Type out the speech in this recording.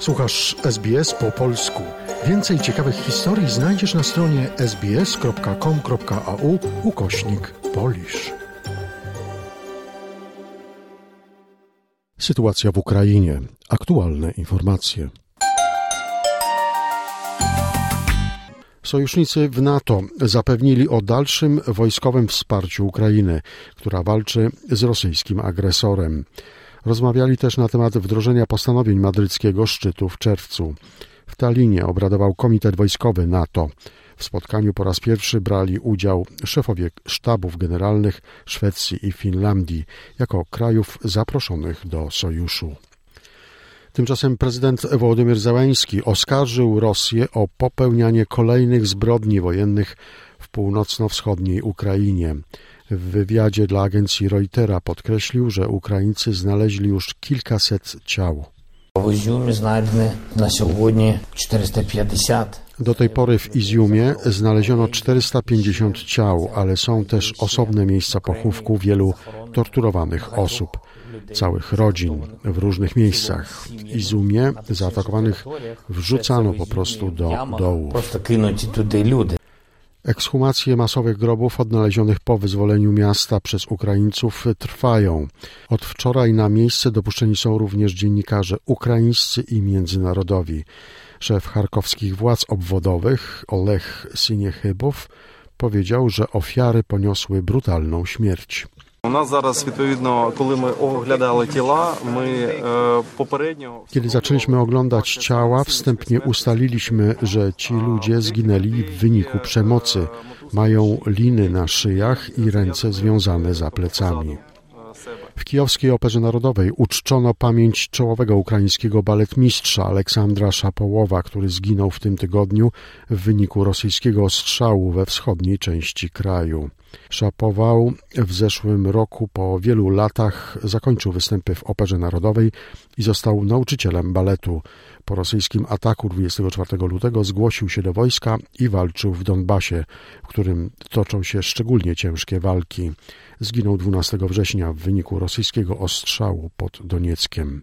Słuchasz SBS po polsku. Więcej ciekawych historii znajdziesz na stronie sbs.com.au ukośnik polisz. Sytuacja w Ukrainie. Aktualne informacje. Sojusznicy w NATO zapewnili o dalszym wojskowym wsparciu Ukrainy, która walczy z rosyjskim agresorem. Rozmawiali też na temat wdrożenia postanowień madryckiego szczytu w czerwcu. W Talinie obradował Komitet Wojskowy NATO. W spotkaniu po raz pierwszy brali udział szefowie sztabów generalnych Szwecji i Finlandii jako krajów zaproszonych do sojuszu. Tymczasem prezydent Wołodymyr Załański oskarżył Rosję o popełnianie kolejnych zbrodni wojennych w północno-wschodniej Ukrainie. W wywiadzie dla agencji Reutera podkreślił, że Ukraińcy znaleźli już kilkaset ciał. W Iziumie znaleźliśmy na 450. Do tej pory w Iziumie znaleziono 450 ciał, ale są też osobne miejsca pochówku wielu torturowanych osób, całych rodzin w różnych miejscach. W Izumie zaatakowanych wrzucano po prostu do dołu. Ekshumacje masowych grobów odnalezionych po wyzwoleniu miasta przez Ukraińców trwają. Od wczoraj na miejsce dopuszczeni są również dziennikarze ukraińscy i międzynarodowi. Szef charkowskich władz obwodowych Olech Siniechybow powiedział, że ofiary poniosły brutalną śmierć. Kiedy zaczęliśmy oglądać ciała, wstępnie ustaliliśmy, że ci ludzie zginęli w wyniku przemocy. Mają liny na szyjach i ręce związane za plecami. W Kijowskiej Operze Narodowej uczczono pamięć czołowego ukraińskiego baletmistrza Aleksandra Szapołowa, który zginął w tym tygodniu w wyniku rosyjskiego ostrzału we wschodniej części kraju. Szapował w zeszłym roku po wielu latach zakończył występy w Operze Narodowej i został nauczycielem baletu. Po rosyjskim ataku 24 lutego zgłosił się do wojska i walczył w Donbasie, w którym toczą się szczególnie ciężkie walki. Zginął 12 września w wyniku rosyjskiego ostrzału pod Donieckiem.